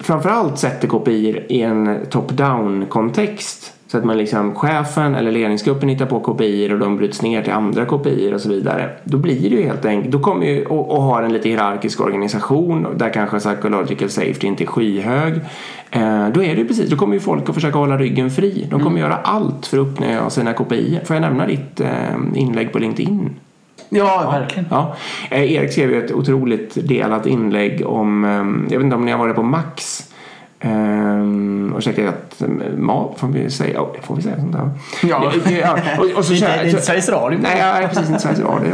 framförallt sätter kopior i en top-down kontext så att man liksom chefen eller ledningsgruppen hittar på kopior och de bryts ner till andra kopior och så vidare. Då blir det ju helt enkelt, då kommer ju och, och har en lite hierarkisk organisation där kanske psychological safety inte är skyhög. Eh, då är det ju precis, då kommer ju folk att försöka hålla ryggen fri. De kommer göra allt för att uppnå sina kopior. Får jag nämna ditt eh, inlägg på LinkedIn? Ja, verkligen. Ja. Eh, Erik skrev ju ett otroligt delat inlägg om, eh, jag vet inte om ni har varit på Max Um, och käkat mat, får vi säga? Ja, det får vi säga. Sånt där. Ja. ja. Och, och så det, är det är inte Sveriges Radio. Nej, ja, precis. Inte Sveriges Radio.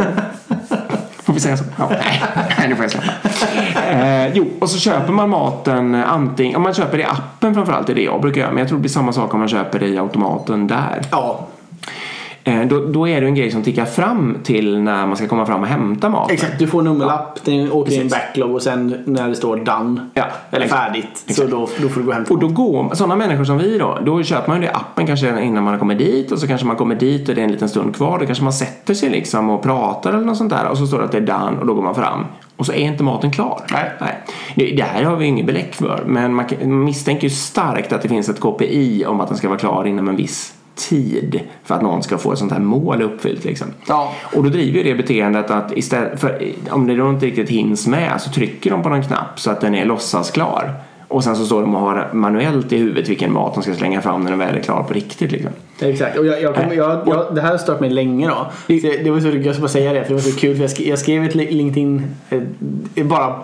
Får vi säga så? Ja. Nej, nu får jag släppa. Eh, jo, och så köper man maten antingen, om man köper det i appen framförallt, är det jag brukar göra. Men jag tror det blir samma sak om man köper det i automaten där. Ja, Eh, då, då är det en grej som tickar fram till när man ska komma fram och hämta maten. exakt. Du får nummerlapp, den åker i en backlog och sen när det står done, Ja, eller exakt. färdigt, så då, då får du gå hem. Och då går, sådana människor som vi då, då köper man ju det appen kanske innan man har kommit dit och så kanske man kommer dit och det är en liten stund kvar. Då kanske man sätter sig liksom och pratar eller något sånt där och så står det att det är done och då går man fram. Och så är inte maten klar. Nej. Nej. Det, här har vi inget belägg för men man misstänker ju starkt att det finns ett KPI om att den ska vara klar inom en viss tid för att någon ska få ett sånt här mål uppfyllt. Liksom. Ja. Och då driver ju det beteendet att istället för, om det då inte riktigt hinns med så trycker de på någon knapp så att den är låtsasklar. Och sen så står de och har manuellt i huvudet vilken mat de ska slänga fram när den väl är klar på riktigt. Liksom. Exakt, och jag, jag, kommer- jag, jag, det här har stört mig länge då. Så det, var så, jag ska bara säga det, för det var så kul för jag skrev, jag skrev ett li- LinkedIn eh, bara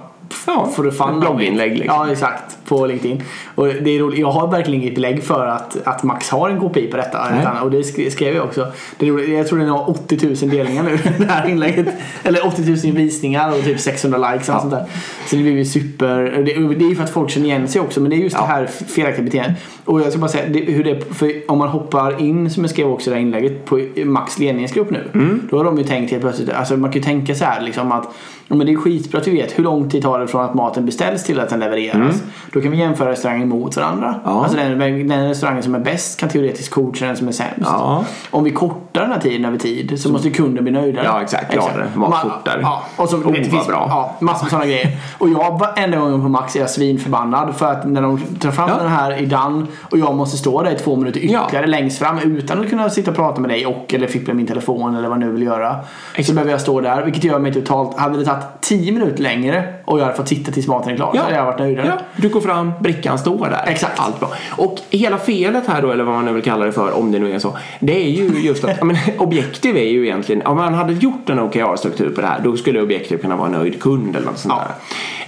Ja, det fun blogginlägg, liksom. Ja, exakt. På LinkedIn. Och det är roligt. Jag har verkligen inget belägg för att, att Max har en KPI på detta. Utan, och det skrev, jag också. Det är roligt. Jag tror den har 80 000 delningar nu, det här inlägget. Eller 80 000 visningar och typ 600 likes och sånt där. Så det blir ju super. Det, det är ju för att folk känner igen sig också. Men det är just Ja. det här felaktiga beteendet. Och jag ska bara säga, det, hur det, för om man hoppar in, som jag skrev också i det här inlägget, på Max ledningsgrupp nu. Mm. Då har de ju tänkt helt plötsligt, alltså man kan ju tänka så här liksom att ja, men det är skitbra att vi vet hur lång tid tar det från att maten beställs till att den levereras. Då kan vi jämföra restauranger mot varandra. Mm. Ja. Alltså den, den restaurangen som är bäst kan teoretiskt coacha den som är sämst. Ja. Om vi kortar den här tiden över tid så måste kunden bli nöjdare. Ja, exakt. Gladare. Var Man- fortare. Ja, och så, Oh, det finns, bra. Ja, massor med sådana grejer. Och jag varenda gång på Max är jag svinförbannad för att när de tar fram Ja. den här i done och jag måste stå där i två minuter ytterligare Ja. längst fram utan att kunna sitta och prata med dig och eller fippla min telefon eller vad jag nu vill göra. Exakt. Så behöver jag stå där vilket gör mig totalt, hade det tagit 10 minuter längre och jag hade fått sitta tills maten är klar så hade jag varit nöjdare. Ja, du går fram, brickan står där. Exakt. Allt bra. Och hela felet här då, eller vad man nu vill kalla det för, om det nu är så. Det är ju just att, ja, men, objektiv är ju egentligen, om man hade gjort en OKR-struktur på det här, då skulle objektiv kunna vara nöjd kund eller något sånt Ja. där.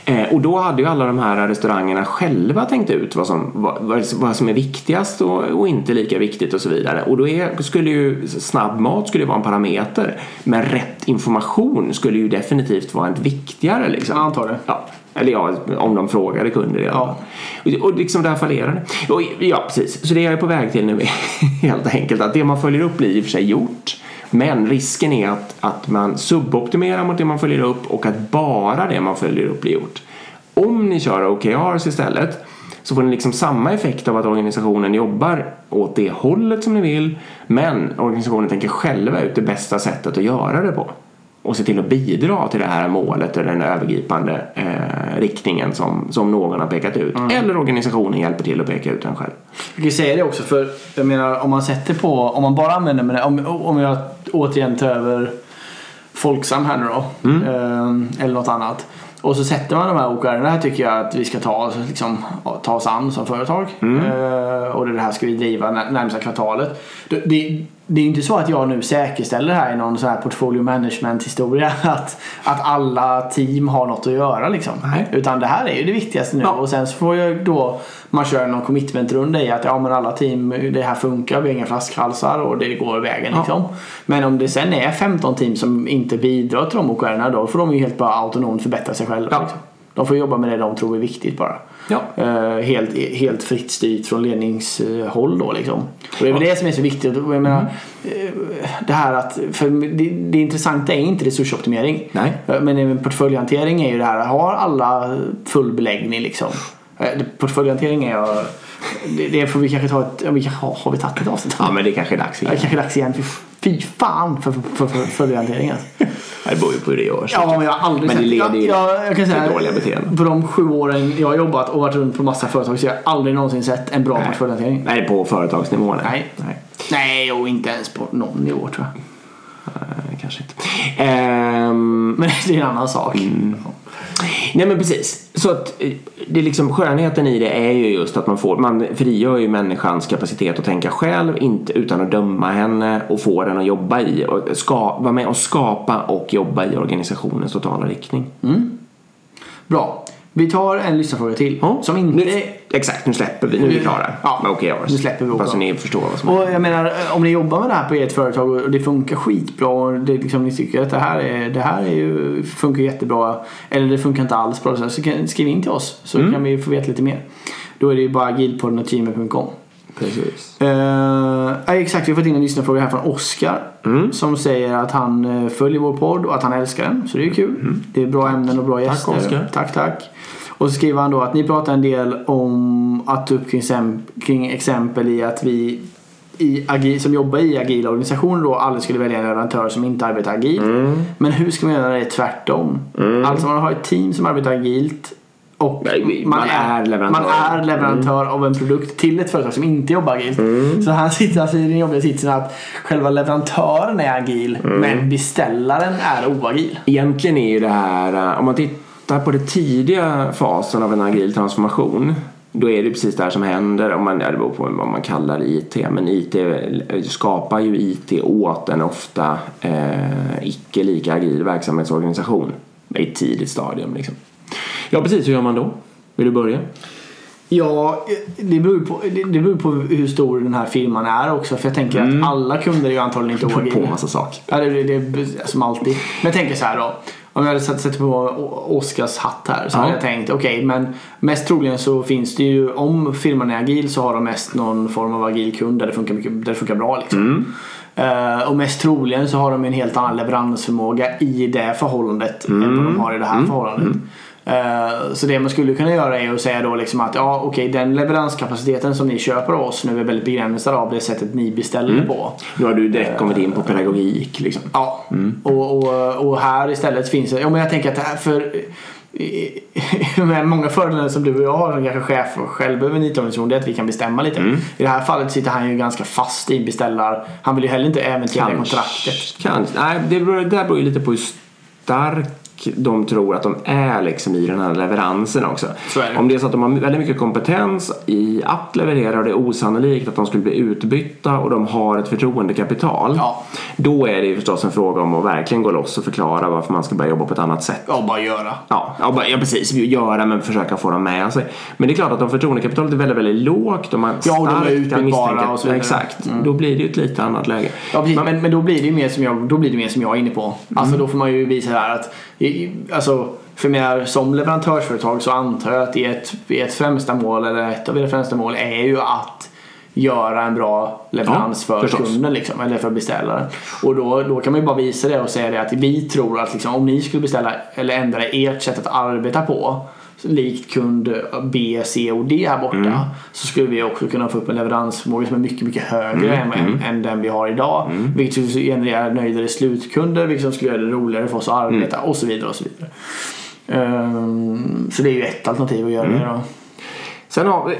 Eh, och då hade ju alla de här restaurangerna själva tänkt ut vad som, vad, vad som är viktigast och, och inte lika viktigt och så vidare. Och då är, skulle ju snabbmat skulle vara en parameter. Men rätt information skulle ju definitivt vara ett viktigare liksom. Jag antar det. Ja. Eller ja, om de frågade kunder i alla Ja. Och, och liksom där fallerar det. Och, ja, precis. Så det jag är på väg till nu är helt enkelt att det man följer upp blir i och för sig gjort. Men risken är att, att man suboptimerar mot det man följer upp och att bara det man följer upp blir gjort. Om ni kör OKRs istället så får ni liksom samma effekt av att organisationen jobbar åt det hållet som ni vill men organisationen tänker själva ut det bästa sättet att göra det på och se till att bidra till det här målet eller den övergripande eh, riktningen som, som någon har pekat ut. Eller organisationen hjälper till att peka ut den själv. Jag kan säga det också för jag menar om man sätter på, om man bara använder med det, om, om jag återigen tar över Folksam här nu då. Eh, eller något annat. Och så sätter man de här det här tycker jag att vi ska ta, liksom, ta oss an som företag. Eh, och det här ska vi driva när- närmsta kvartalet. Det, det, det är ju inte så att jag nu säkerställer här i någon sån här portfolio management historia att, att alla team har något att göra liksom. Nej. Utan det här är ju det viktigaste nu. Ja. Och sen så får jag då man kör någon commitment-runda i att ja men alla team, det här funkar, vi har inga flaskhalsar och det går vägen Ja. liksom. Men om det sen är 15 team som inte bidrar till de OKRerna då får de ju helt bara autonomt förbättra sig själva. Ja. Liksom. De får jobba med det de tror är viktigt bara. Ja. Eh, helt, helt fritt styrt från ledningshåll då liksom. Och det är väl det som är så viktigt. Jag menar, Mm. eh, det här att, för det, det intressanta är inte resursoptimering. Nej. Eh, Men även portföljhantering är ju det här, har alla full beläggning liksom? Portföljhantering är jag, det, det får vi kanske ta ett, ja, vi kanske, har vi tagit ett avsnitt? Ja, men det kanske är dags igen. är kanske dags igen. Fy, fan för, för, för. Det beror ju på hur det görs. Ja, men jag har aldrig Men det sett... leder ju jag, jag, jag kan säga, dåliga beteenden. På de sju åren jag har jobbat och varit runt på massa företag så har jag aldrig någonsin sett en bra portföljhantering. Nej, på företagsnivå. Nej. Nej. nej. Nej, och inte ens på någon nivå tror jag. Eh, kanske inte. Ehm, Men det är en annan sak. Mm. Nej men precis. Så att eh, det är liksom, skönheten i det är ju just att man får, man frigör ju människans kapacitet att tänka själv inte utan att döma henne och få den att jobba i och ska, vara med och skapa och jobba i organisationens totala riktning. Bra. Vi tar en lyssnarfråga till. Ja. Som inte... Exakt, nu släpper vi. Nu är vi klara Ja, med OK Hours. nu släpper vi OK Hoppas Hours. ni förstår vad som är. Och jag menar, om ni jobbar med det här på ert företag och det funkar skitbra och det liksom, ni tycker att det här, är, det här är ju, funkar jättebra eller det funkar inte alls bra så kan, skriv in till oss så Mm. kan vi få veta lite mer. Då är det ju bara agilpodden.gmail.com Precis. Ja, exakt, vi har fått in en lyssnarfråga här från Oskar. Mm. Som säger att han eh, följer vår podd och att han älskar den. Så det är ju kul. Det är bra ämnen och bra gäster. Mm. Oskar. Tack, tack. Och så skriver han då att ni pratar en del om att ta upp kring, exempel i att vi i agil, som jobbar i agila organisationer då aldrig skulle välja en leverantör som inte arbetar agilt. Mm. Men hur ska man göra det tvärtom? Alltså man har ett team som arbetar agilt och Nej, man är leverantör. man är leverantör av en produkt till ett företag som inte jobbar agilt. Så han sitter alltså i den jobbiga sitsen att själva leverantören är agil men beställaren är oagil. Egentligen är ju det här, eh, om man tittar på den tidiga fasen av en agil transformation då är det precis det här som händer, om man, ja, det beror på vad man kallar IT, men IT skapar ju IT åt en ofta eh, icke lika agil verksamhetsorganisation i ett tidigt stadium. Liksom. Ja, precis. Hur gör man då? Vill du börja? Ja, det beror, på, det beror på hur stor den här firman är också. För jag tänker att alla kunder är ju antagligen inte På en oagila. massa saker. Ja, det, det, som alltid. Men jag tänker så här då. Om jag hade satt, satt på O- Oskars hatt här så Ja. hade jag tänkt okej men mest troligen så finns det ju om firman är agil så har de mest någon form av agil kund där det funkar, mycket, där det funkar bra liksom. Eh, och mest troligen så har de en helt annan leveransförmåga i det förhållandet än vad de har i det här förhållandet. Eh, Så det man skulle kunna göra är att säga då liksom att ja okej den leveranskapaciteten som ni köper av oss nu är väldigt begränsad av det sättet ni beställer på. Nu har du direkt kommit in på pedagogik. Liksom. Ja, och, och, och här istället finns det, ja men jag tänker att det här för med många fördelar som du och jag har som kanske chef och själv över en IT-organisation det är att vi kan bestämma lite. I det här fallet sitter han ju ganska fast i beställar. Han vill ju heller inte äventyra kontraktet. Kanske. Nej, det, beror, det där beror ju lite på hur stark de tror att de är liksom i den här leveransen också. Det. Om det är så att de har väldigt mycket kompetens i att leverera och det är osannolikt att de skulle bli utbytta och de har ett förtroendekapital. Ja. Då är det ju förstås en fråga om att verkligen gå loss och förklara varför man ska börja jobba på ett annat sätt. Ja, bara göra. Ja, ja, bara- ja precis. Göra men försöka få dem med sig. Men det är klart att om förtroendekapitalet är väldigt, väldigt lågt och man Ja, och de är starkt utbytbara och så vidare. Exakt. Då blir det ju ett lite annat läge. Ja, precis. Men, men då blir det ju mer som jag, då blir det mer som jag är inne på. Alltså då får man ju visa här att i, alltså, för mig som leverantörsföretag så antar jag att ert, ert främsta mål eller ett av era främsta mål är ju att göra en bra leverans Ja, för förstås. kunden liksom, eller för beställaren. Och då, då kan man ju bara visa det och säga det att vi tror att liksom, om ni skulle beställa eller ändra ert sätt att arbeta på likt kund B, C och D här borta Mm. så skulle vi också kunna få upp en leveransförmåga som är mycket, mycket högre Mm. än, än den vi har idag. Vilket skulle generera nöjdare slutkunder, vilket som skulle göra det roligare för oss att arbeta Mm. och så vidare. och så vidare. Ehm, så det är ju ett alternativ att göra Mm. det då. Sen har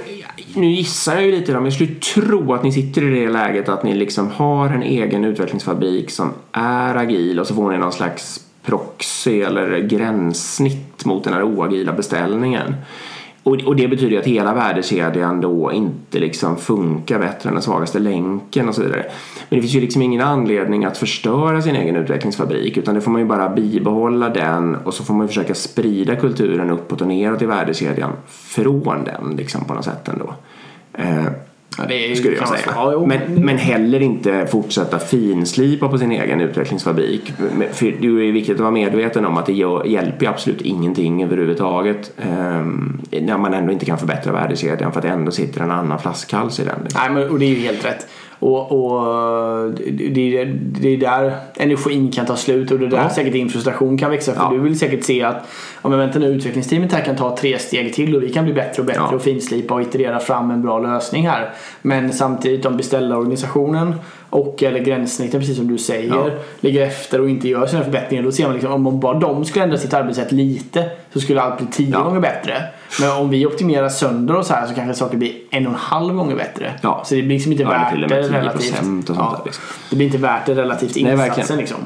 nu gissar jag ju lite men jag skulle tro att ni sitter i det läget att ni liksom har en egen utvecklingsfabrik som är agil och så får ni någon slags proxy eller gränssnitt mot den här oagila beställningen. Och, det betyder ju att hela värdekedjan då inte liksom funkar bättre än den svagaste länken och så vidare. Men det finns ju liksom ingen anledning att förstöra sin egen utvecklingsfabrik utan det får man ju bara bibehålla den och så får man ju försöka sprida kulturen uppåt och neråt i värdekedjan från den liksom på något sätt ändå. Eh, Ja, det är skulle jag säga. Ja. Men, men heller inte fortsätta finslipa på sin egen utvecklingsfabrik. För det är viktigt att vara medveten om att det hjälper absolut ingenting överhuvudtaget ehm, när man ändå inte kan förbättra värdekedjan för att det ändå sitter en annan flaskhals i den. Nej, men, och det är ju helt rätt. Och, och det, det, det är där energin kan ta slut och det är där Ja. säkert din frustration kan växa. För Ja. du vill säkert se att ja, men vänta nu, utvecklingsteamet här kan ta tre steg till och vi kan bli bättre och bättre Ja. och finslipa och iterera fram en bra lösning här. Men samtidigt om beställarorganisationen och eller gränssnitten precis som du säger Ja. ligger efter och inte gör sina förbättringar då ser man liksom om bara de skulle ändra sitt arbetssätt lite så skulle allt bli tio gånger bättre. Men om vi optimerar sönder oss här så kanske saker blir en och en halv gånger bättre. Ja. Så det blir liksom inte Ja, värt och det med 10% relativt. och sånt där, liksom. Det blir inte värt det relativt Nej, insatsen liksom.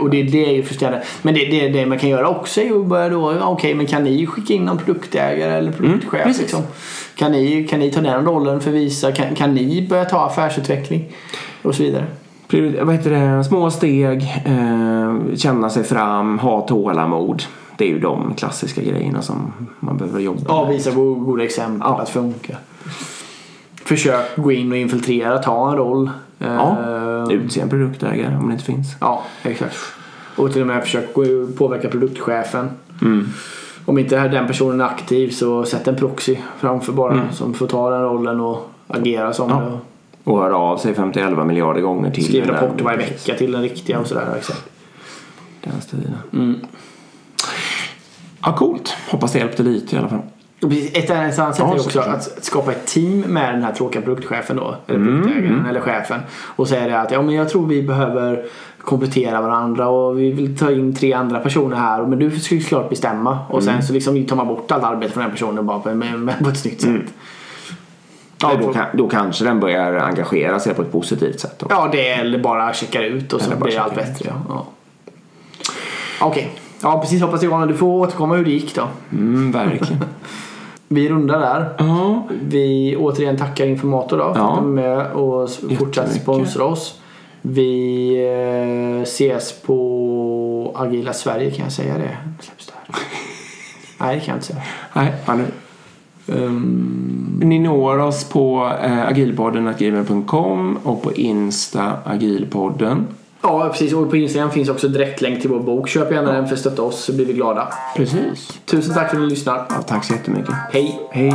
Och det, det är ju frustrerande. Men det, det, det man kan göra också är ju att börja då, ja, okej men kan ni skicka in någon produktägare eller produktchef Mm, liksom? Kan ni, kan ni ta den rollen för visa? Kan, kan ni börja ta affärsutveckling? Och så vidare. Vad heter det? Små steg, eh, känna sig fram, ha tålamod. Det är ju de klassiska grejerna som man behöver jobba Ja, med. visa go- goda exempel Ja. att funka. Försök gå in och infiltrera, ta en roll. Ja, Eh, utse en produktägare om det inte finns. Ja, exakt. Och till och med försök påverka produktchefen. Mm. Om inte den personen är aktiv så sätt en proxy framför bara Mm. som får ta den rollen och agera som Ja. det. Och höra av sig 50-11 miljarder gånger till Skriv rapporter varje vecka till den riktiga och sådär. Exakt. Den stilen. Mm. Ja, coolt. Hoppas det hjälpte lite i alla fall. Ett annat sätt Ja, är också att skapa ett team med den här tråkiga produktchefen då. Eller Mm, produktägaren eller chefen. Och säga det att ja, men jag tror vi behöver komplettera varandra och vi vill ta in tre andra personer här. Men du ska ju klart bestämma. Och Mm. sen så liksom tar man bort allt arbete från den personen bara på, med, med, på ett snyggt sätt. Mm. Ja, då, kan, då kanske den börjar engagera sig på ett positivt sätt. Också. Ja, det är eller bara checkar ut och så Eller bara blir allt bättre. Ja. Okej. Ja, precis. Hoppas går. Du får återkomma hur det gick då. Mm, verkligen. Vi rundar där. ja. Vi återigen tackar Informator då för Ja. att de är med och fortsatt sponsra oss. Vi eh, ses på Agila Sverige kan jag säga det. Släpps det här? Nej, det kan jag inte säga. Nej, nu. Um, Ni når oss på eh, agilpodden.gmail.com och på Insta agilpodden. Ja, precis. Och på Instagram finns också direktlänk till vår bok. Köp gärna den för att stötta oss så blir vi glada. Precis. Tusen tack för att ni lyssnar. Ja, tack så jättemycket. Hej! Hej.